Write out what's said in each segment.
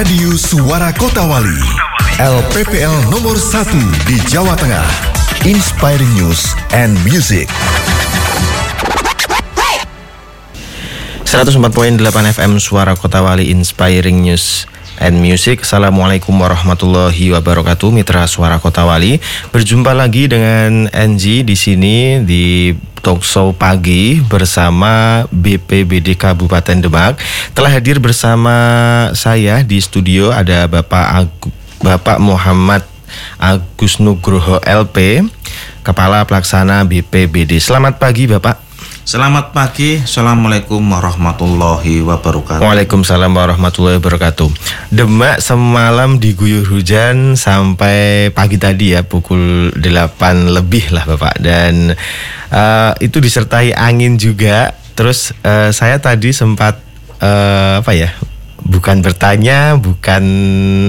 Radio Suara Kota Wali. LPPL nomor 1 di Jawa Tengah. Inspiring News and Music. 104.8 FM Suara Kota Wali Inspiring News and Music. Assalamualaikum warahmatullahi wabarakatuh. Mitra Suara Kota Wali. Berjumpa lagi dengan NG di sini di Talkshow pagi bersama BPBD Kabupaten Demak. Telah hadir bersama saya di studio ada Bapak Agu, Bapak Muhammad Agus Nugroho LP, Kepala Pelaksana BPBD. Selamat pagi Bapak. Selamat pagi, Assalamualaikum warahmatullahi wabarakatuh. Waalaikumsalam warahmatullahi wabarakatuh. Demak semalam diguyur hujan sampai pagi tadi ya Pukul 8 lebih lah Bapak. Dan uh, itu disertai angin juga. Terus uh, saya tadi sempat uh, apa ya bukan bertanya, bukan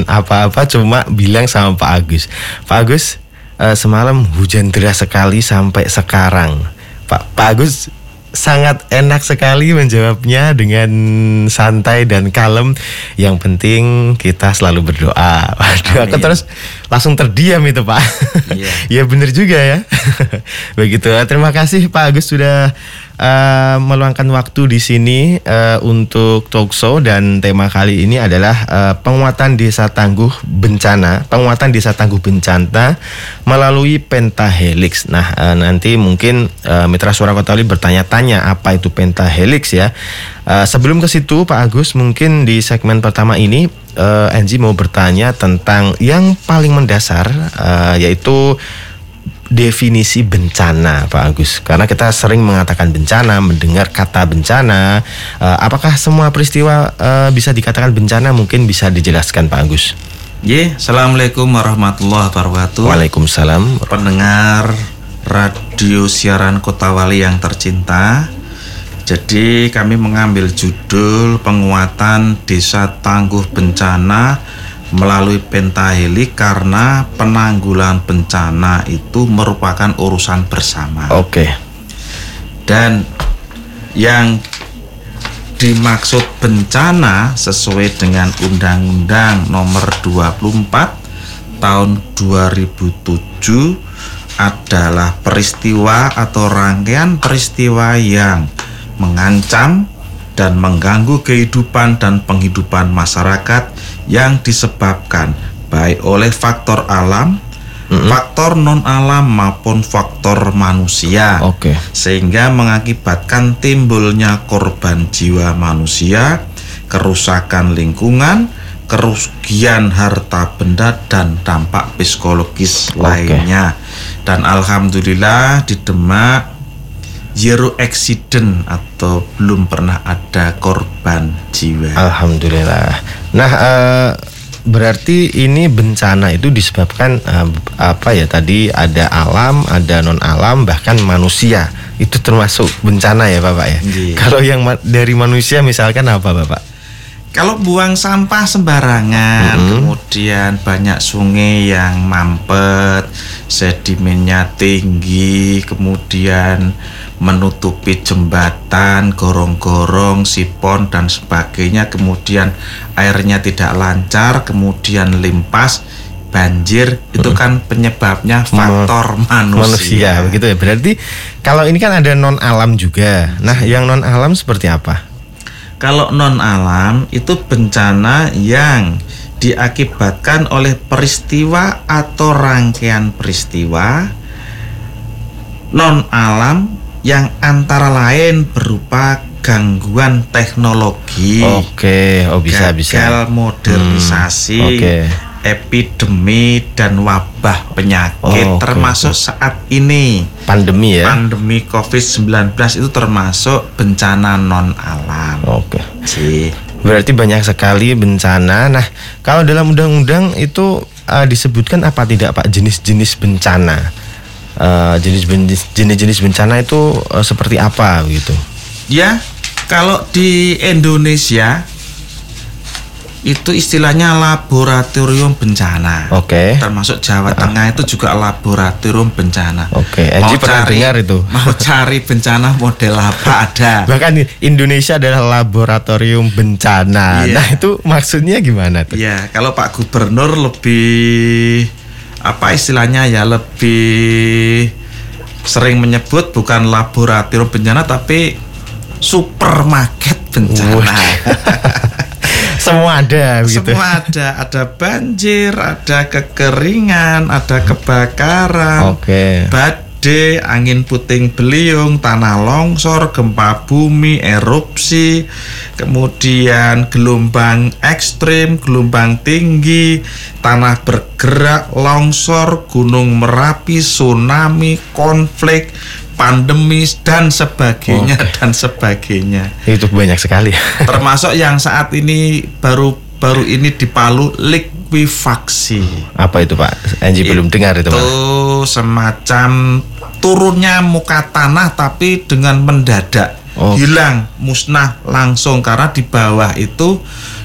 apa-apa, cuma bilang sama Pak Agus. Pak Agus, uh, semalam hujan deras sekali sampai sekarang. Pak Pak Agus sangat enak sekali menjawabnya dengan santai dan kalem. Yang penting kita selalu berdoa. Waduh, aku terus langsung terdiam itu Pak. Iya, ya benar juga ya. Begitu. Terima kasih Pak Agus sudah uh, meluangkan waktu di sini uh, untuk talkshow dan tema kali ini adalah uh, penguatan desa tangguh bencana, penguatan desa tangguh bencana melalui pentahelix. Nah, uh, nanti mungkin uh, Mitra Suara Kota bertanya-tanya apa itu pentahelix ya. Uh, sebelum ke situ Pak Agus mungkin di segmen pertama ini uh, Angie mau bertanya tentang yang paling mendasar uh, yaitu definisi bencana, Pak Agus? Karena kita sering mengatakan bencana, mendengar kata bencana. Uh, apakah semua peristiwa uh, bisa dikatakan bencana? Mungkin bisa dijelaskan, Pak Agus. Ye, assalamualaikum warahmatullahi wabarakatuh. Waalaikumsalam. Pendengar radio siaran Kota Wali yang tercinta. Jadi kami mengambil judul penguatan desa tangguh bencana melalui pentaheli karena penanggulangan bencana itu merupakan urusan bersama. Oke. Okay. Dan yang dimaksud bencana sesuai dengan Undang-Undang Nomor 24 Tahun 2007 adalah peristiwa atau rangkaian peristiwa yang mengancam dan mengganggu kehidupan dan penghidupan masyarakat yang disebabkan baik oleh faktor alam, mm-hmm. faktor non alam maupun faktor manusia. Oke. Okay. Sehingga mengakibatkan timbulnya korban jiwa manusia, kerusakan lingkungan, kerugian harta benda dan dampak psikologis okay. lainnya. Dan alhamdulillah di Demak zero accident atau belum pernah ada korban jiwa. Alhamdulillah. Nah, uh, berarti ini bencana itu disebabkan uh, apa ya tadi ada alam, ada non alam, bahkan manusia. Itu termasuk bencana ya, Bapak ya. Yeah. Kalau yang ma dari manusia misalkan apa, Bapak? Kalau buang sampah sembarangan, mm -hmm. kemudian banyak sungai yang mampet, sedimennya tinggi, kemudian menutupi jembatan, gorong-gorong, sipon dan sebagainya, kemudian airnya tidak lancar, kemudian limpas, banjir hmm. itu kan penyebabnya faktor manusia. Manusia begitu ya. Berarti kalau ini kan ada non alam juga. Nah, yang non alam seperti apa? Kalau non alam itu bencana yang diakibatkan oleh peristiwa atau rangkaian peristiwa non alam yang antara lain berupa gangguan teknologi. Oke, oh bisa gagal bisa. modernisasi. Hmm, okay. Epidemi dan wabah penyakit oh, okay, termasuk okay. saat ini pandemi ya. Pandemi Covid-19 itu termasuk bencana non alam. Oke. Okay. Berarti banyak sekali bencana. Nah, kalau dalam undang-undang itu uh, disebutkan apa tidak Pak jenis-jenis bencana? Eh, jenis-jenis jenis-jenis bencana itu uh, seperti apa gitu? Ya, kalau di Indonesia itu istilahnya laboratorium bencana. Oke. Okay. Termasuk Jawa Tengah itu juga laboratorium bencana. Oke. Okay. Mau pernah cari, dengar itu. Mau cari bencana model apa ada. Bahkan Indonesia adalah laboratorium bencana. Yeah. Nah itu maksudnya gimana tuh? Iya. Kalau Pak Gubernur lebih apa istilahnya ya lebih sering menyebut bukan laboratorium bencana tapi supermarket bencana. semua ada begitu. Semua ada, ada banjir, ada kekeringan, ada kebakaran, okay. badai, angin puting beliung, tanah longsor, gempa bumi, erupsi, kemudian gelombang ekstrim, gelombang tinggi, tanah bergerak, longsor, gunung merapi, tsunami, konflik, pandemis dan sebagainya oh. dan sebagainya. Itu banyak sekali. Termasuk yang saat ini baru baru ini di Palu likuifaksi. Apa itu Pak? Anji belum dengar itu Pak. Itu semacam turunnya muka tanah tapi dengan mendadak. Oh. Hilang, musnah langsung karena di bawah itu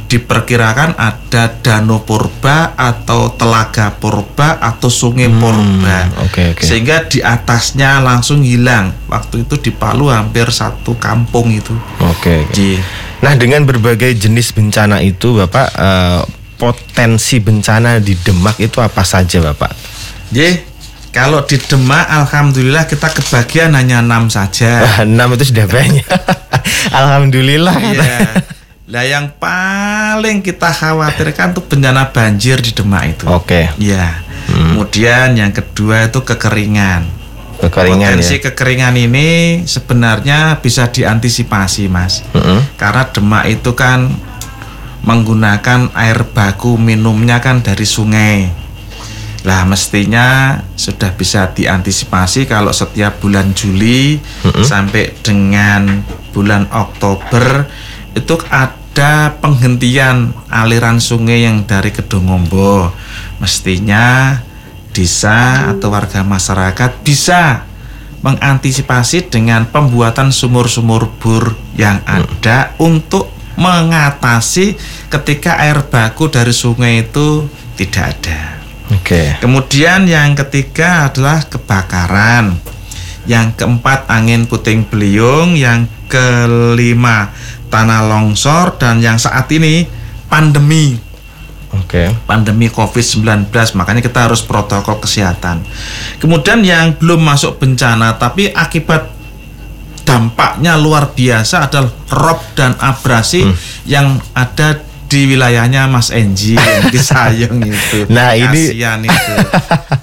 diperkirakan ada danau purba atau telaga purba atau sungai hmm, purba okay, okay. sehingga di atasnya langsung hilang waktu itu di Palu hampir satu kampung itu oke okay, okay. nah dengan berbagai jenis bencana itu bapak uh, potensi bencana di Demak itu apa saja bapak Ye, kalau di Demak, alhamdulillah kita kebagian hanya enam saja. Enam itu sudah banyak. alhamdulillah. Iya. Nah yang paling kita khawatirkan tuh bencana banjir di Demak itu. Oke. Okay. Ya. Hmm. Kemudian yang kedua itu kekeringan. Kekeringan Potensi ya? kekeringan ini sebenarnya bisa diantisipasi, Mas. Hmm. Karena Demak itu kan menggunakan air baku minumnya kan dari sungai. Lah mestinya sudah bisa diantisipasi kalau setiap bulan Juli hmm. sampai dengan bulan Oktober itu ada penghentian aliran sungai yang dari Kedungombo. Mestinya desa atau warga masyarakat bisa mengantisipasi dengan pembuatan sumur-sumur bor yang hmm. ada hmm. untuk mengatasi ketika air baku dari sungai itu tidak ada. Oke. Okay. Kemudian yang ketiga adalah kebakaran. Yang keempat angin puting beliung, yang kelima tanah longsor dan yang saat ini pandemi. Oke. Okay. Pandemi Covid-19, makanya kita harus protokol kesehatan. Kemudian yang belum masuk bencana tapi akibat dampaknya luar biasa adalah rob dan abrasi hmm. yang ada di wilayahnya Mas Enji di Sayung itu. Nah, Kasian ini itu.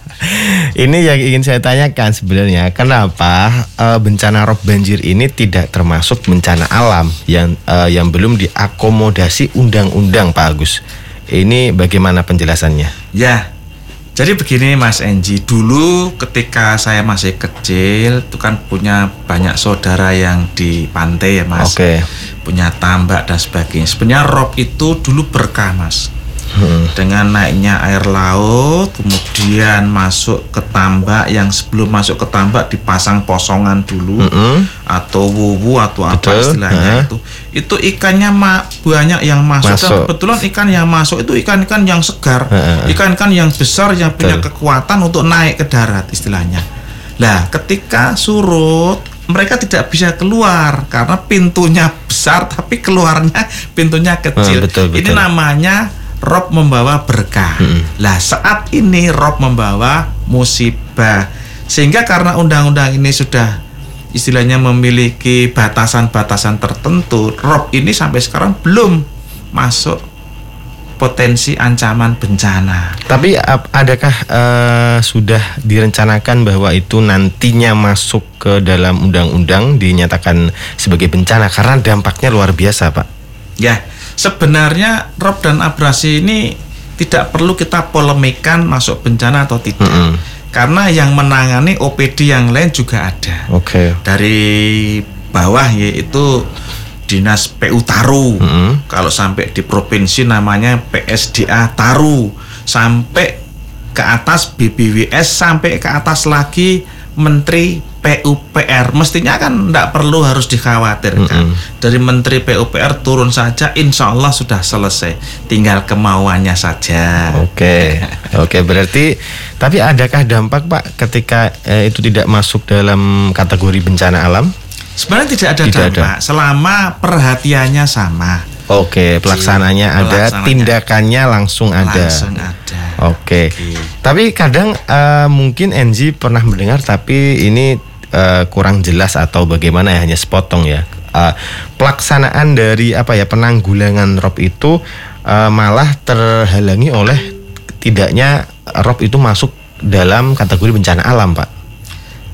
ini yang ingin saya tanyakan sebenarnya kenapa uh, bencana rob banjir ini tidak termasuk bencana alam yang uh, yang belum diakomodasi undang-undang Pak Agus. Ini bagaimana penjelasannya? Ya. Jadi begini Mas Enji, dulu ketika saya masih kecil itu kan punya banyak saudara yang di pantai ya Mas. Oke. Okay. Punya tambak dan sebagainya. Sebenarnya rob itu dulu berkah Mas hmm. dengan naiknya air laut kemudian masuk ke tambak yang sebelum masuk ke tambak dipasang posongan dulu hmm. atau wuwu atau apa Betul. istilahnya hmm. itu itu ikannya ma banyak yang masuk, masuk. dan kebetulan ikan yang masuk itu ikan-ikan yang segar ikan-ikan yang besar yang punya kekuatan untuk naik ke darat istilahnya lah ketika surut mereka tidak bisa keluar karena pintunya besar tapi keluarnya pintunya kecil. Hmm, betul, betul. Ini namanya Rob membawa berkah. Hmm. Lah saat ini Rob membawa musibah. Sehingga karena undang-undang ini sudah istilahnya memiliki batasan-batasan tertentu, Rob ini sampai sekarang belum masuk potensi ancaman bencana. Tapi adakah uh, sudah direncanakan bahwa itu nantinya masuk ke dalam undang-undang dinyatakan sebagai bencana karena dampaknya luar biasa, Pak? Ya, sebenarnya rob dan abrasi ini tidak perlu kita polemikan masuk bencana atau tidak. Mm -hmm. Karena yang menangani OPD yang lain juga ada. Oke. Okay. Dari bawah yaitu Dinas PU Taru. Mm -hmm. Kalau sampai di provinsi namanya PSDA Taru. Sampai ke atas BBWS sampai ke atas lagi Menteri PUPR mestinya kan tidak perlu harus dikhawatirkan dari Menteri PUPR turun saja Insya Allah sudah selesai tinggal kemauannya saja Oke, oke berarti tapi adakah dampak Pak ketika eh, itu tidak masuk dalam kategori bencana alam? sebenarnya tidak ada Tidak ada. dampak selama perhatiannya sama Oke, pelaksananya ada, pelaksananya. tindakannya langsung ada. langsung ada Oke. Oke. Tapi kadang eh, mungkin NG pernah mendengar tapi ini eh, kurang jelas atau bagaimana ya hanya sepotong ya. Eh, pelaksanaan dari apa ya penanggulangan rob itu eh, malah terhalangi oleh tidaknya rob itu masuk dalam kategori bencana alam, Pak.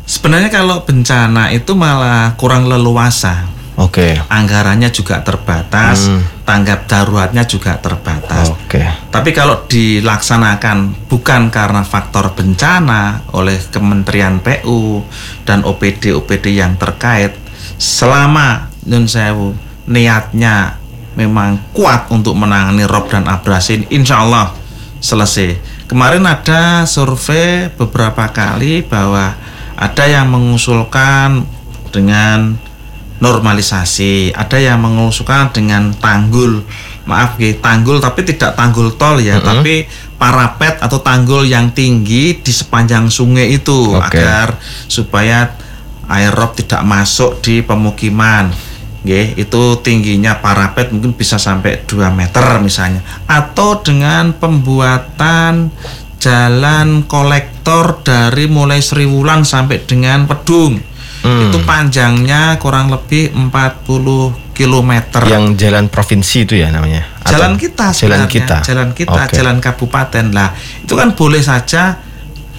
sebenarnya kalau bencana itu malah kurang leluasa Oke. anggarannya juga terbatas Hmm. tanggap daruratnya juga terbatas Oke. Tapi kalau dilaksanakan bukan karena faktor bencana oleh Kementerian PU dan OPD-OPD yang terkait, selama Nyun Sewu niatnya memang kuat untuk menangani rob dan abrasi, insya Allah selesai. Kemarin ada survei beberapa kali bahwa ada yang mengusulkan dengan normalisasi, ada yang mengusulkan dengan tanggul. Maaf ya, tanggul tapi tidak tanggul tol ya, tapi parapet atau tanggul yang tinggi di sepanjang sungai itu Oke. agar supaya air rob tidak masuk di pemukiman. Nggih, itu tingginya parapet mungkin bisa sampai 2 meter misalnya. Atau dengan pembuatan jalan kolektor dari mulai Seriwulan sampai dengan Pedung. Hmm. Itu panjangnya kurang lebih 40 km. Yang jalan provinsi itu ya namanya. Atau- jalan kita Jalan sebenarnya. kita. Jalan kita, Oke. jalan kabupaten. Lah, itu kan boleh saja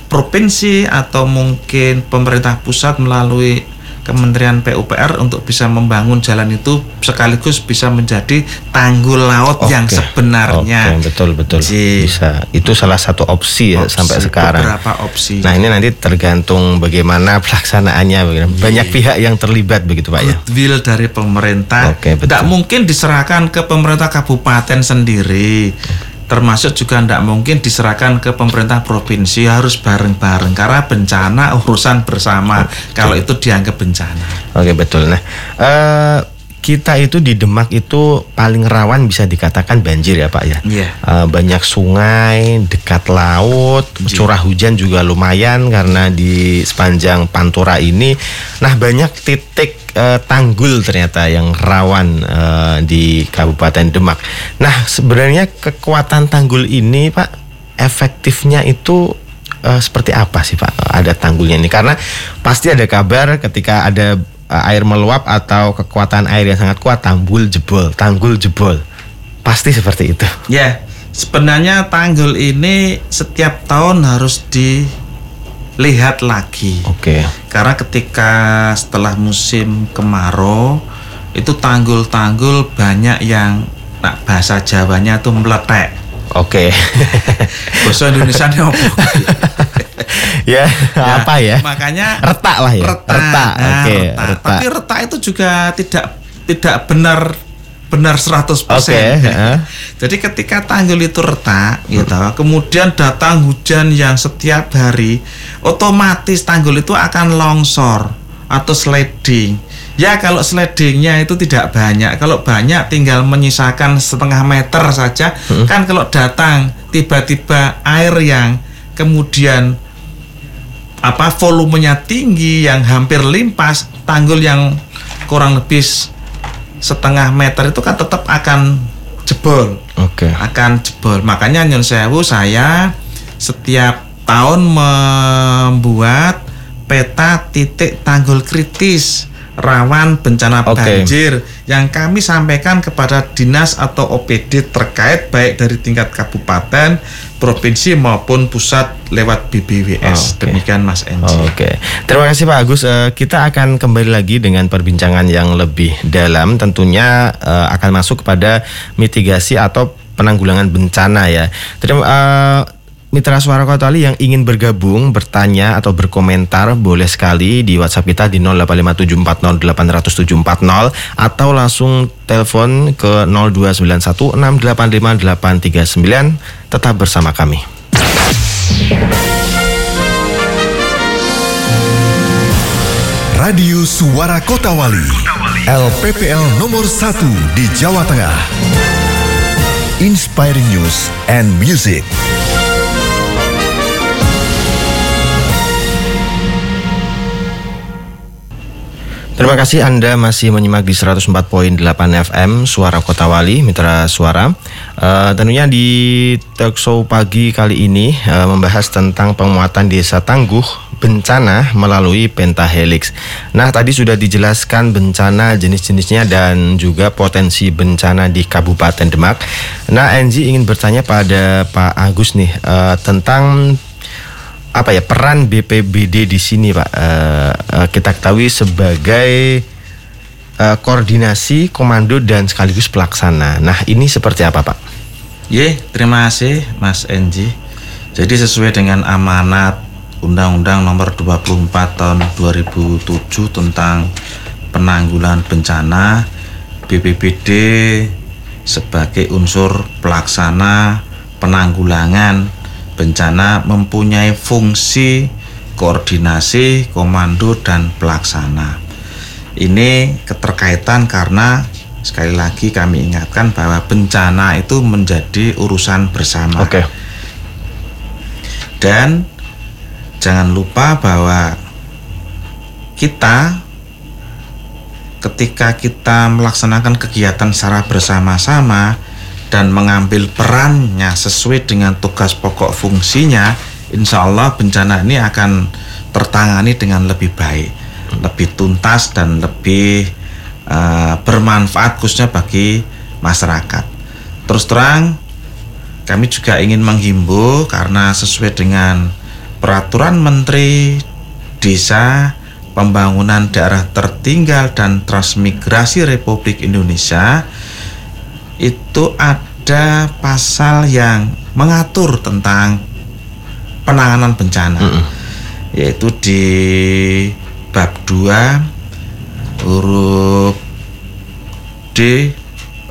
provinsi atau mungkin pemerintah pusat melalui Kementerian PUPR untuk bisa membangun jalan itu sekaligus bisa menjadi tanggul laut yang Oke. sebenarnya. Oke, betul betul. Ji. Bisa. Itu salah satu opsi ya Opsi, sampai sekarang. Beberapa opsi. Nah, ini nanti tergantung bagaimana pelaksanaannya. Banyak pihak yang terlibat begitu, Pak ya. goodwill dari pemerintah betul. tidak mungkin diserahkan ke pemerintah kabupaten sendiri termasuk juga tidak mungkin diserahkan ke pemerintah provinsi harus bareng-bareng. Karena bencana urusan bersama. Kalau itu dianggap bencana. Oke, betul. Nah, eh kita itu di Demak itu paling rawan bisa dikatakan banjir ya, Pak ya. Iya. Eh, banyak sungai, dekat laut, curah hujan juga lumayan karena di sepanjang Pantura ini. Nah, banyak titik eh, tanggul ternyata yang rawan eh, di Kabupaten Demak. Nah, sebenarnya kekuatan tanggul ini, Pak, efektifnya itu eh, seperti apa sih, Pak? Ada tanggulnya ini karena pasti ada kabar ketika ada air meluap atau kekuatan air yang sangat kuat, tanggul jebol, tanggul jebol. Pasti seperti itu. ya sebenarnya tanggul ini setiap tahun harus dilihat lagi Oke. karena ketika setelah musim kemarau itu tanggul-tanggul banyak yang nah, bahasa Jawanya tuh meletek Oke. bahasa Indonesia apa? ya, apa ya? Makanya Retak lah ya. retak. Retak. Nah, Oke, retak. retak. Tapi retak itu juga tidak tidak benar benar 100%. Oke, heeh. Jadi ketika tanggul itu retak gitu, kemudian datang hujan yang setiap hari, otomatis tanggul itu akan longsor atau sliding. Ya kalau slidingnya itu tidak banyak, kalau banyak tinggal menyisakan setengah meter saja. Kan kalau datang tiba-tiba air yang kemudian apa volumenya tinggi yang hampir limpas tanggul yang kurang lebih setengah meter itu kan tetap akan jebol. Oke. akan jebol. Makanya Nyon Sewu saya setiap tahun membuat peta titik tanggul kritis rawan bencana Oke. banjir yang kami sampaikan kepada dinas atau OPD terkait baik dari tingkat kabupaten, provinsi maupun pusat lewat BBWS. Oke. Demikian Mas Enji. Oke, terima kasih Pak Agus. Eh, kita akan kembali lagi dengan perbincangan yang lebih dalam. Tentunya eh, akan masuk kepada mitigasi atau penanggulangan bencana ya. Terima eh, Mitra Suara Kota Ali yang ingin bergabung, bertanya atau berkomentar boleh sekali di WhatsApp kita di 085740800740 atau langsung telepon ke 02916858839. Tetap bersama kami. Radio Suara Kota Wali. LPPL nomor 1 di Jawa Tengah. Inspiring News and Music. Terima kasih Anda masih menyimak di 104.8 FM Suara Kota Wali, Mitra Suara. Uh, tentunya di talk show pagi kali ini uh, membahas tentang penguatan desa tangguh bencana melalui pentahelix. Nah, tadi sudah dijelaskan bencana jenis-jenisnya dan juga potensi bencana di Kabupaten Demak. Nah, Enzi ingin bertanya pada Pak Agus nih uh, tentang apa ya peran BPBD di sini Pak uh, kita ketahui sebagai uh, koordinasi komando dan sekaligus pelaksana. Nah ini seperti apa Pak? Ye, terima kasih Mas Enji. Jadi sesuai dengan amanat Undang-Undang Nomor 24 Tahun 2007 tentang penanggulangan bencana, BPBD sebagai unsur pelaksana penanggulangan bencana mempunyai fungsi koordinasi, komando, dan pelaksana. Ini keterkaitan karena sekali lagi kami ingatkan bahwa bencana itu menjadi urusan bersama. Oke. Okay. Dan jangan lupa bahwa kita ketika kita melaksanakan kegiatan secara bersama-sama dan mengambil perannya sesuai dengan tugas pokok fungsinya, insya Allah bencana ini akan tertangani dengan lebih baik, lebih tuntas dan lebih uh, bermanfaat khususnya bagi masyarakat. Terus terang, kami juga ingin menghimbau karena sesuai dengan peraturan Menteri Desa Pembangunan Daerah Tertinggal dan Transmigrasi Republik Indonesia itu ada pasal yang mengatur tentang penanganan bencana mm -hmm. yaitu di bab 2 huruf D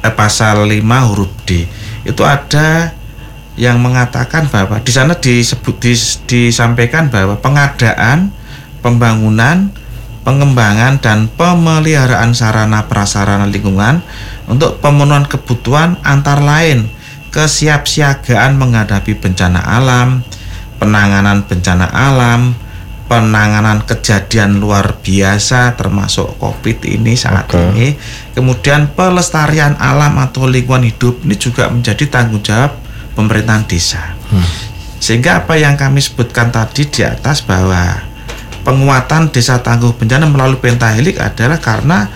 eh, pasal 5 huruf D itu ada yang mengatakan bahwa di sana disebut dis, disampaikan bahwa pengadaan pembangunan pengembangan dan pemeliharaan sarana prasarana lingkungan untuk pemenuhan kebutuhan antara lain kesiapsiagaan menghadapi bencana alam, penanganan bencana alam, penanganan kejadian luar biasa termasuk Covid ini saat okay. ini, kemudian pelestarian alam atau lingkungan hidup ini juga menjadi tanggung jawab pemerintahan desa. Hmm. Sehingga apa yang kami sebutkan tadi di atas bahwa penguatan desa tangguh bencana melalui pentahelik adalah karena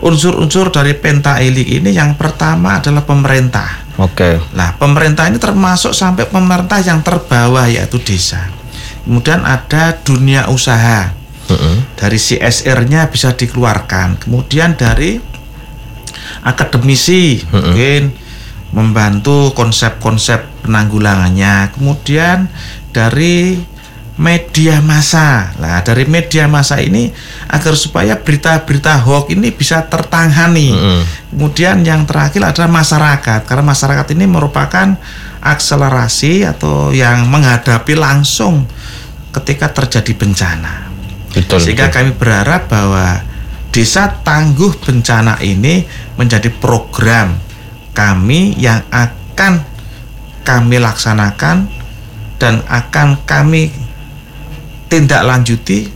unsur-unsur dari pentahelik ini yang pertama adalah pemerintah. Oke. Okay. Nah, pemerintah ini termasuk sampai pemerintah yang terbawah yaitu desa. Kemudian ada dunia usaha. Uh -uh. Dari CSR-nya bisa dikeluarkan. Kemudian dari akademisi uh -uh. mungkin membantu konsep-konsep penanggulangannya. Kemudian dari media massa. Nah, dari media massa ini agar supaya berita-berita hoax ini bisa tertangani. Mm -hmm. Kemudian yang terakhir adalah masyarakat, karena masyarakat ini merupakan akselerasi atau yang menghadapi langsung ketika terjadi bencana. Betul, Sehingga betul. kami berharap bahwa desa tangguh bencana ini menjadi program kami yang akan kami laksanakan dan akan kami tindak lanjuti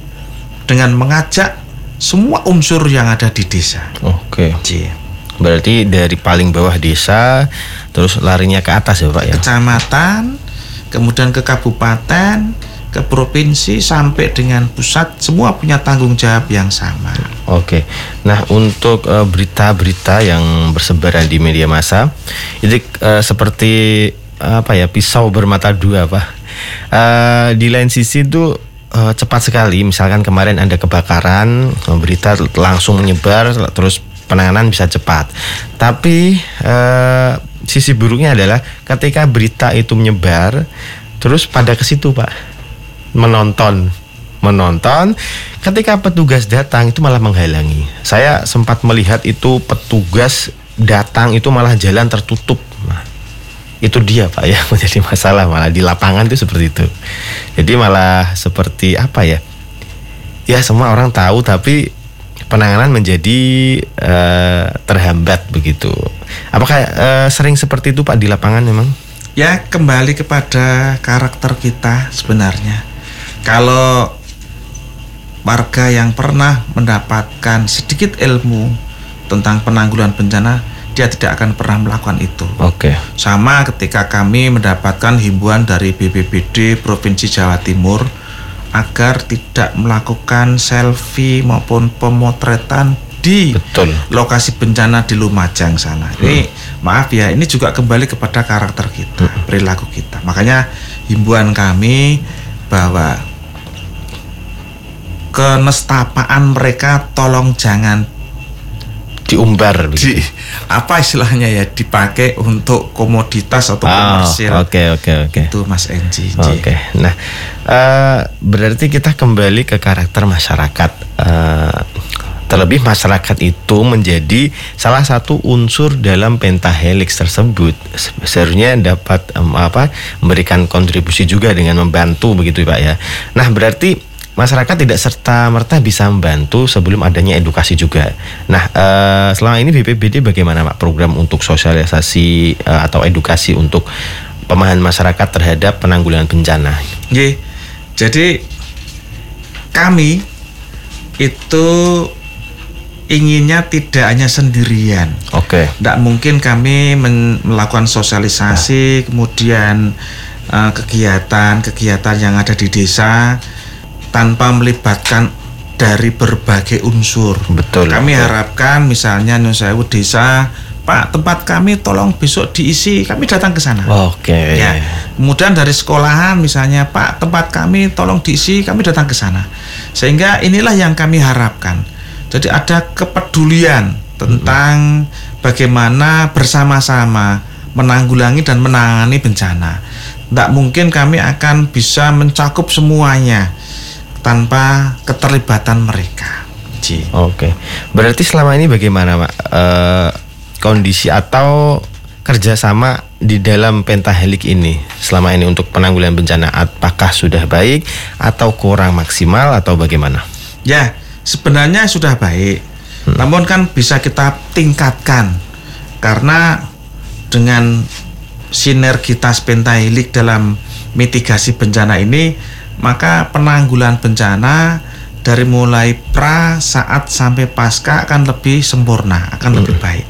dengan mengajak semua unsur yang ada di desa. Oke. Okay. Berarti dari paling bawah desa terus larinya ke atas ya Pak ya. Kecamatan, kemudian ke kabupaten, ke provinsi sampai dengan pusat semua punya tanggung jawab yang sama. Oke. Nah, untuk uh, berita-berita yang bersebaran di media massa itu uh, seperti apa ya pisau bermata dua Pak. Uh, di lain sisi itu uh, cepat sekali. Misalkan kemarin ada kebakaran, berita langsung menyebar, terus penanganan bisa cepat. Tapi uh, sisi buruknya adalah ketika berita itu menyebar, terus pada ke situ pak menonton menonton ketika petugas datang itu malah menghalangi saya sempat melihat itu petugas datang itu malah jalan tertutup nah, itu dia pak ya menjadi masalah malah di lapangan itu seperti itu jadi malah seperti apa ya ya semua orang tahu tapi penanganan menjadi uh, terhambat begitu. Apakah uh, sering seperti itu Pak di lapangan memang? Ya kembali kepada karakter kita sebenarnya. Kalau warga yang pernah mendapatkan sedikit ilmu tentang penanggulangan bencana, dia tidak akan pernah melakukan itu. Oke. Okay. Sama ketika kami mendapatkan himbauan dari BPBD Provinsi Jawa Timur agar tidak melakukan selfie maupun pemotretan di Betul. lokasi bencana di Lumajang sana. Hmm. Ini maaf ya, ini juga kembali kepada karakter kita, hmm. perilaku kita. Makanya himbauan kami bahwa kenestapaan mereka tolong jangan diumbar di apa istilahnya ya dipakai untuk komoditas atau oh, komersil. Oke oke oke. Itu Mas Enji. Oke. Okay. Nah, uh, berarti kita kembali ke karakter masyarakat. Uh, terlebih masyarakat itu menjadi salah satu unsur dalam pentahelix tersebut. Seharusnya dapat um, apa memberikan kontribusi juga dengan membantu begitu Pak ya. Nah, berarti masyarakat tidak serta merta bisa membantu sebelum adanya edukasi juga. Nah, uh, selama ini BPBD bagaimana Pak program untuk sosialisasi uh, atau edukasi untuk pemahaman masyarakat terhadap penanggulangan bencana? Ye, jadi kami itu inginnya tidak hanya sendirian. Oke. Okay. Tidak mungkin kami melakukan sosialisasi, nah. kemudian kegiatan-kegiatan uh, yang ada di desa tanpa melibatkan dari berbagai unsur. Betul. Kami betul. harapkan misalnya Nusawu desa Pak, tempat kami tolong besok diisi, kami datang ke sana. Oke. Okay. Ya. Kemudian dari sekolahan misalnya, Pak, tempat kami tolong diisi, kami datang ke sana. Sehingga inilah yang kami harapkan. Jadi ada kepedulian tentang bagaimana bersama-sama menanggulangi dan menangani bencana. Tidak mungkin kami akan bisa mencakup semuanya tanpa keterlibatan mereka. Oke, okay. berarti selama ini bagaimana, Pak? E, kondisi atau kerjasama di dalam pentahelik ini selama ini untuk penanggulangan bencana apakah sudah baik atau kurang maksimal atau bagaimana? Ya, sebenarnya sudah baik, hmm. namun kan bisa kita tingkatkan karena dengan sinergitas pentahelik dalam mitigasi bencana ini maka penanggulan bencana dari mulai pra saat sampai pasca akan lebih sempurna, akan hmm. lebih baik.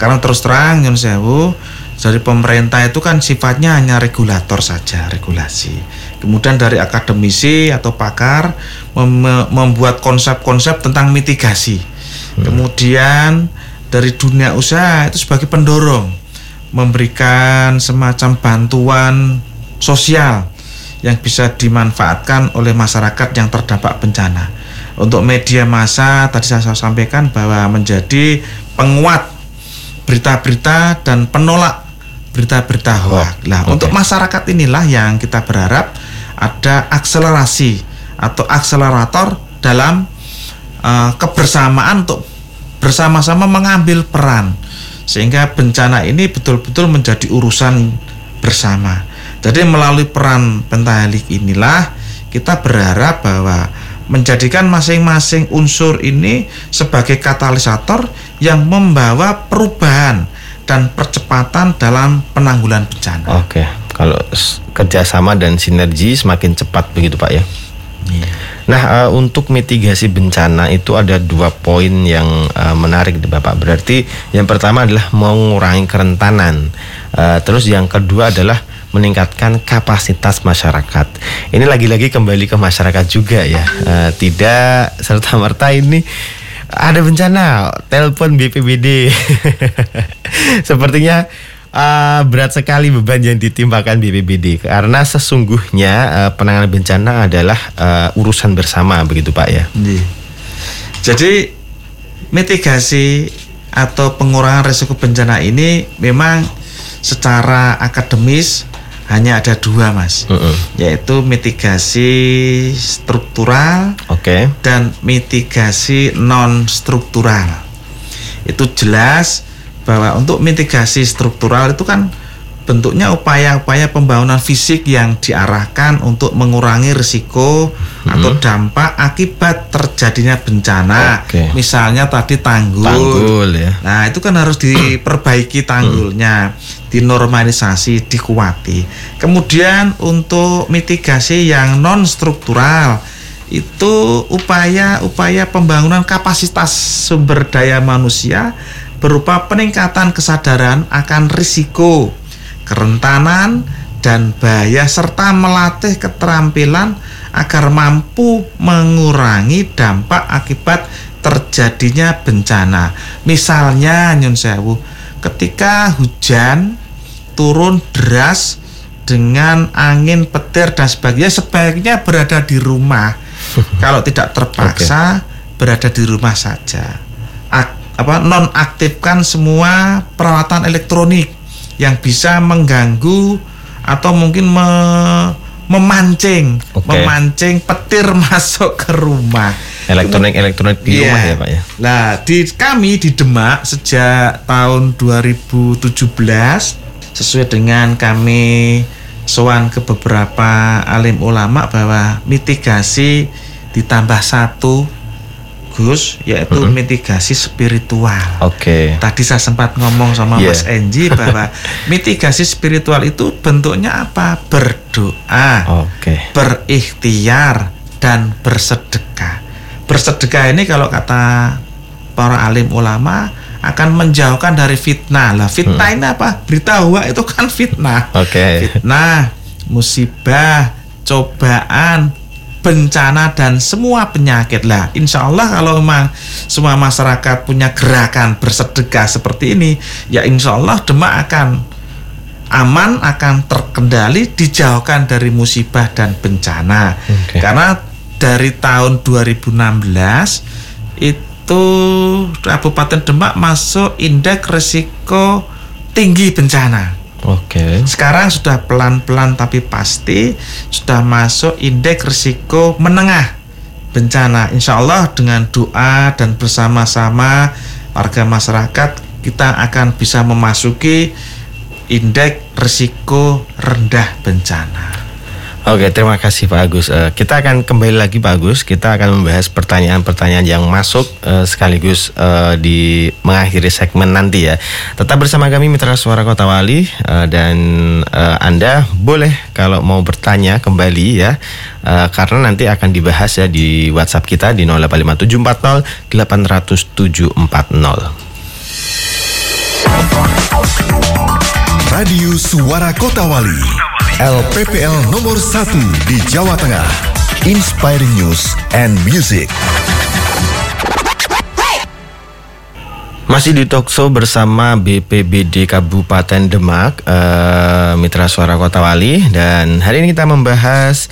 Karena terus terang Nyun Sewu dari pemerintah itu kan sifatnya hanya regulator saja, regulasi. Kemudian dari akademisi atau pakar mem membuat konsep-konsep tentang mitigasi. Hmm. Kemudian dari dunia usaha itu sebagai pendorong memberikan semacam bantuan sosial yang bisa dimanfaatkan oleh masyarakat yang terdampak bencana. Untuk media massa tadi saya sampaikan bahwa menjadi penguat berita-berita dan penolak berita-berita hoax. Nah, okay. untuk masyarakat inilah yang kita berharap ada akselerasi atau akselerator dalam uh, kebersamaan untuk bersama-sama mengambil peran sehingga bencana ini betul-betul menjadi urusan bersama. Jadi melalui peran pentahelik inilah kita berharap bahwa menjadikan masing-masing unsur ini sebagai katalisator yang membawa perubahan dan percepatan dalam penanggulan bencana. Oke, kalau kerjasama dan sinergi semakin cepat begitu Pak ya. Iya. Nah, uh, untuk mitigasi bencana itu ada dua poin yang uh, menarik Bapak. Berarti yang pertama adalah mengurangi kerentanan. Uh, terus yang kedua adalah meningkatkan kapasitas masyarakat. Ini lagi-lagi kembali ke masyarakat juga ya. Uh, tidak serta merta ini ada bencana, telepon BPBD. Sepertinya uh, berat sekali beban yang ditimpakan BPBD karena sesungguhnya uh, penanganan bencana adalah uh, urusan bersama begitu Pak ya. Jadi mitigasi atau pengurangan risiko bencana ini memang secara akademis hanya ada dua mas, uh -uh. yaitu mitigasi struktural okay. dan mitigasi non struktural. Itu jelas bahwa untuk mitigasi struktural itu kan bentuknya upaya-upaya pembangunan fisik yang diarahkan untuk mengurangi risiko atau dampak akibat terjadinya bencana. Oke. Misalnya tadi tanggul. Tanggul ya. Nah, itu kan harus diperbaiki tanggulnya, dinormalisasi, dikuati. Kemudian untuk mitigasi yang non struktural itu upaya-upaya pembangunan kapasitas sumber daya manusia berupa peningkatan kesadaran akan risiko, kerentanan dan bahaya serta melatih keterampilan agar mampu mengurangi dampak akibat terjadinya bencana. Misalnya Nyun Sewu, ketika hujan turun deras dengan angin petir dan sebagainya sebaiknya berada di rumah. Kalau tidak terpaksa berada di rumah saja. Ak- apa nonaktifkan semua peralatan elektronik yang bisa mengganggu atau mungkin me- memancing Oke. memancing petir masuk ke rumah. Elektronik elektronik di Iya. rumah ya pak ya. Nah, di kami di Demak sejak tahun 2017 sesuai dengan kami sowan ke beberapa alim ulama bahwa mitigasi ditambah satu Gus yaitu mitigasi spiritual. Oke. Tadi saya sempat ngomong sama Iya. Mas Enji bahwa mitigasi spiritual itu bentuknya apa? Berdoa Oke. berikhtiar dan bersedekah. Bersedekah ini kalau kata para alim ulama akan menjauhkan dari fitnah. Lah fitnah ini apa? Berita hoak itu kan fitnah. Oke. Fitnah, musibah, cobaan, bencana dan semua penyakit lah. Insya Allah kalau memang semua masyarakat punya gerakan bersedekah seperti ini, ya insya Allah Demak akan aman, akan terkendali, dijauhkan dari musibah dan bencana. Oke. Karena dari tahun 2016 itu Kabupaten Demak masuk indeks risiko tinggi bencana. Oke. Sekarang sudah pelan-pelan tapi pasti sudah masuk indeks risiko menengah bencana. Insya Allah dengan doa dan bersama-sama warga masyarakat kita akan bisa memasuki indeks risiko rendah bencana. Oke, terima kasih Pak Agus. Eh, kita akan kembali lagi Pak Agus. Kita akan membahas pertanyaan-pertanyaan yang masuk eh, sekaligus eh, di mengakhiri segmen nanti ya. Tetap bersama kami Mitra Suara Kota Wali eh, dan eh, Anda boleh kalau mau bertanya kembali ya. Eh, karena nanti akan dibahas ya di WhatsApp kita di 085740 800 Radio Suara Kota Wali. LPPL nomor 1 di Jawa Tengah. Inspiring News and Music. Masih di Talkshow bersama BPBD Kabupaten Demak, eh, Mitra Suara Kota Wali, dan hari ini kita membahas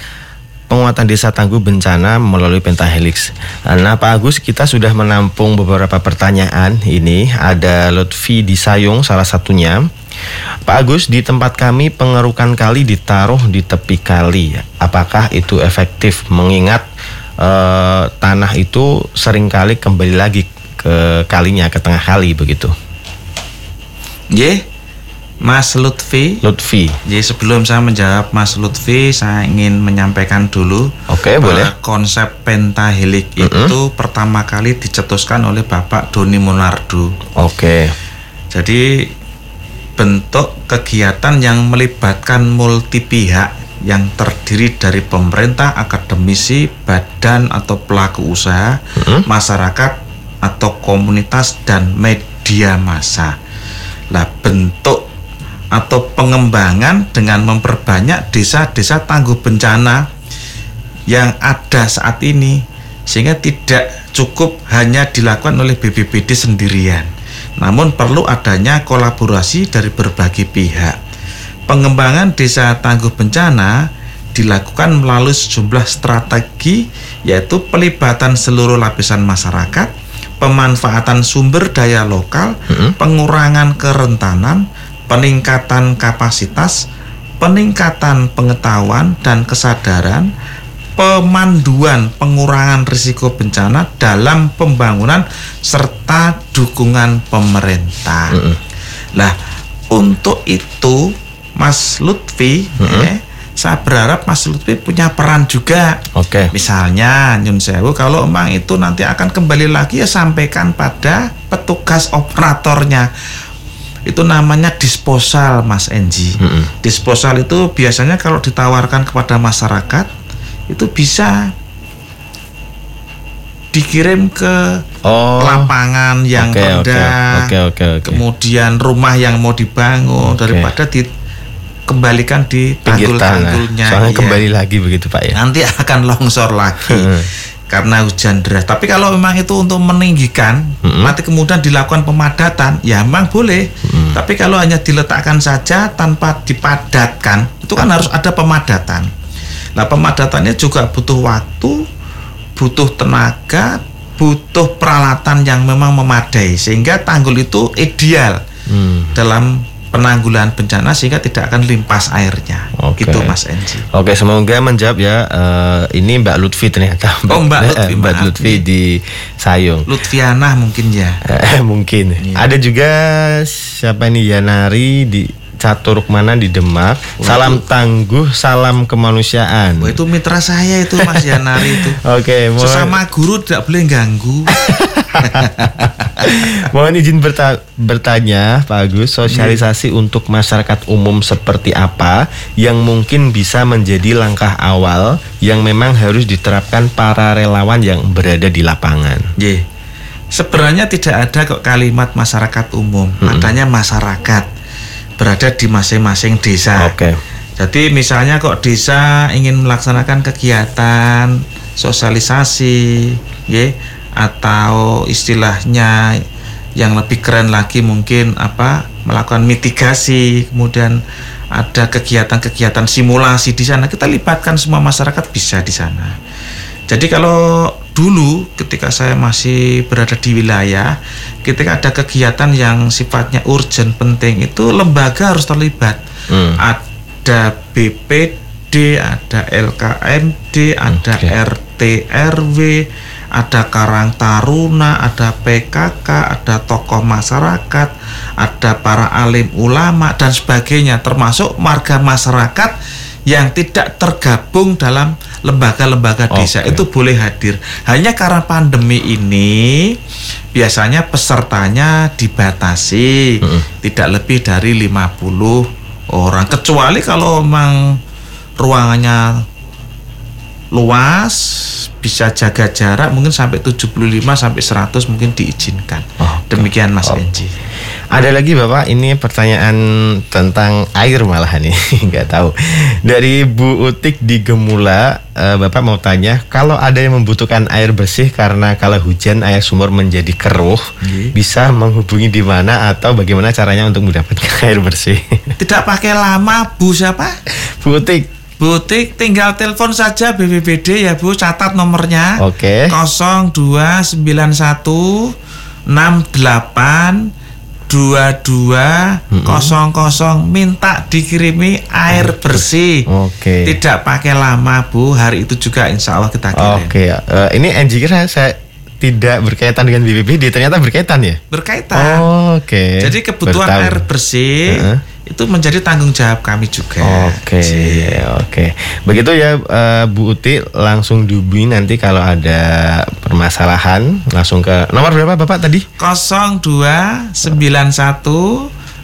penguatan desa tangguh bencana melalui pentahelix. Nah, Pak Agus, kita sudah menampung beberapa pertanyaan. Ini ada Lutfi di Sayung, salah satunya. Pak Agus, di tempat kami pengerukan kali ditaruh di tepi kali. Apakah itu efektif? Mengingat eh, tanah itu sering kali kembali lagi ke kalinya, ke tengah kali begitu. Ye, Mas Lutfi. Lutfi. Jadi sebelum saya menjawab Mas Lutfi, saya ingin menyampaikan dulu Oke, bahwa boleh. konsep pentahelik itu pertama kali dicetuskan oleh Bapak Doni Monardo. Oke. Jadi bentuk kegiatan yang melibatkan multi pihak yang terdiri dari pemerintah, akademisi, badan atau pelaku usaha, masyarakat atau komunitas dan media massa. Lah bentuk atau pengembangan dengan memperbanyak desa-desa tangguh bencana yang ada saat ini sehingga tidak cukup hanya dilakukan oleh BPBD sendirian. Namun perlu adanya kolaborasi dari berbagai pihak. Pengembangan desa tangguh bencana dilakukan melalui sejumlah strategi yaitu pelibatan seluruh lapisan masyarakat pemanfaatan sumber daya lokal pengurangan kerentanan peningkatan kapasitas peningkatan pengetahuan dan kesadaran pemanduan pengurangan risiko bencana dalam pembangunan serta dukungan pemerintah. Lah, untuk itu Mas Lutfi, ya, saya berharap Mas Lutfi punya peran juga. Oke. Misalnya Nyun Sewu kalau emang itu nanti akan kembali lagi ya sampaikan pada petugas operatornya. Itu namanya disposal Mas Enji. Disposal itu biasanya kalau ditawarkan kepada masyarakat itu bisa dikirim ke Oh. lapangan yang oke, rendah. oke, oke, oke. Kemudian rumah yang mau dibangun Oke. daripada dikembalikan di Pinggir tanah. tanggul-tanggulnya. Soalnya Iya kembali lagi begitu Pak ya. nanti akan longsor lagi karena hujan deras. Tapi kalau memang itu untuk meninggikan, nanti kemudian dilakukan pemadatan, ya memang boleh. Tapi kalau hanya diletakkan saja tanpa dipadatkan, itu kan harus ada pemadatan. Nah pemadatannya juga butuh waktu, butuh tenaga, butuh peralatan yang memang memadai sehingga tanggul itu ideal Hmm. dalam penanggulangan bencana sehingga tidak akan limpas airnya. Oke. Gitu Mas Enji. Oke, semoga menjawab ya. Eh, ini Mbak Lutfi ternyata. Oh, Mbak Eh, Lutfi, Mbak maaf. Lutfi di Sayung. Lutfiana mungkin ya. Eh, mungkin. Iya. Ada juga siapa ini Yanari di Caturuk mana di Demak. salam tangguh, salam kemanusiaan. Wah, itu mitra saya itu Mas Yanari itu. Oke, mohon, Sesama guru tidak boleh ganggu. mohon izin berta- bertanya Pak Agus, sosialisasi untuk masyarakat umum seperti apa yang mungkin bisa menjadi langkah awal yang memang harus diterapkan para relawan yang berada di lapangan. Ye. Sebenarnya tidak ada kok kalimat masyarakat umum, adanya masyarakat berada di masing-masing desa. Oke. Jadi misalnya kok desa ingin melaksanakan kegiatan sosialisasi, ya, atau istilahnya yang lebih keren lagi mungkin apa melakukan mitigasi, kemudian ada kegiatan-kegiatan simulasi di sana kita libatkan semua masyarakat bisa di sana. Jadi kalau dulu ketika saya masih berada di wilayah, ketika ada kegiatan yang sifatnya urgent penting itu lembaga harus terlibat. Hmm. Ada BPD, ada LKMD, ada Oke. RT RW, ada Karang Taruna, ada PKK, ada tokoh masyarakat, ada para alim ulama dan sebagainya termasuk marga masyarakat yang tidak tergabung dalam lembaga-lembaga desa itu boleh hadir. Hanya karena pandemi ini biasanya pesertanya dibatasi. Tidak lebih dari 50 orang. Kecuali kalau memang ruangannya luas bisa jaga jarak mungkin sampai 75 sampai 100 mungkin diizinkan. Oke. Demikian Mas Oke. Enji. Ada lagi Bapak, ini pertanyaan tentang air malahan nih, nggak tahu. Dari Bu Utik di Gemula, eh, Bapak mau tanya, kalau ada yang membutuhkan air bersih karena kalau hujan air sumur menjadi keruh, Iya. bisa menghubungi di mana atau bagaimana caranya untuk mendapatkan air bersih? Tidak pakai lama Bu siapa? Bu Utik, Butik tinggal telepon saja BPBD ya Bu, catat nomornya. Oke. 0291 68 22 00 minta dikirimi air bersih. Oke. Tidak pakai lama Bu, hari itu juga insya Allah kita kirim. Oke, eh, ini NG kira saya tidak berkaitan dengan BPBD, ternyata berkaitan ya? Berkaitan. Oke. Jadi kebutuhan air bersih Heeh. Itu menjadi tanggung jawab kami juga. Oke, Ji. oke. Begitu ya eh, Bu Uti langsung dihubungi nanti kalau ada permasalahan langsung ke nomor berapa Bapak tadi? 0291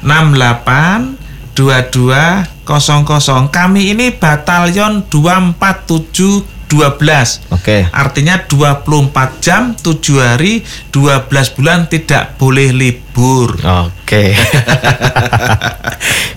68 22 00. Kami ini batalion 247 12. Oke. Artinya 24 jam, 7 hari, 12 bulan tidak boleh libur. Oke.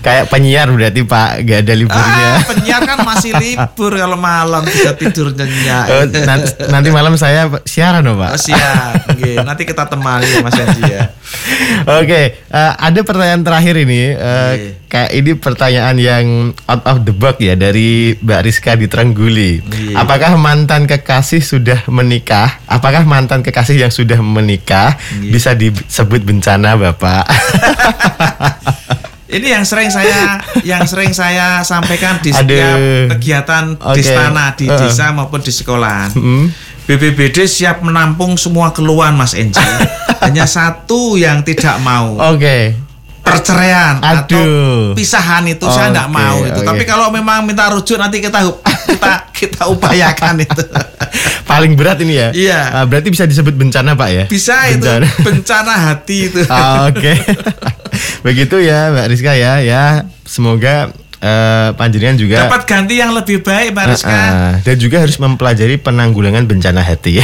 Kayak penyiar berarti Pak, gak ada liburnya. Ah, penyiar kan masih libur kalau malam bisa tidur nyenyak. Oh, nanti, nanti malam saya siaran dong Oh, Pak. siap. Oke, nanti kita temani ya, Mas Yanji ya. Oke, eh, ada pertanyaan terakhir ini. Iya. kayak ini pertanyaan yang out of the box ya dari Mbak Rizka di Trengguli. Iya. Apakah mantan kekasih sudah menikah? Apakah mantan kekasih yang sudah menikah Iya. bisa disebut bencana, Bapak? Ini yang sering saya yang sering saya sampaikan di Aduh. setiap kegiatan di Oke. istana, di Uh-uh. desa maupun di sekolah. Hmm. BPBD siap menampung semua keluhan Mas Enji. Hanya satu yang tidak mau. Oke. perceraian atau Aduh. pisahan itu saya tidak mau itu. Tapi kalau memang minta rujuk nanti kita kita kita upayakan itu. Paling berat ini ya. Iya. Ah, berarti bisa disebut bencana Pak ya. Bisa itu Bencana. bencana hati itu. Ah, Oke. Begitu ya Mbak Rizka ya. Ya semoga eh, panjenengan juga Dapat ganti yang lebih baik, Mbak Rizka. Ah, ah. dan juga harus mempelajari penanggulangan bencana hati ya.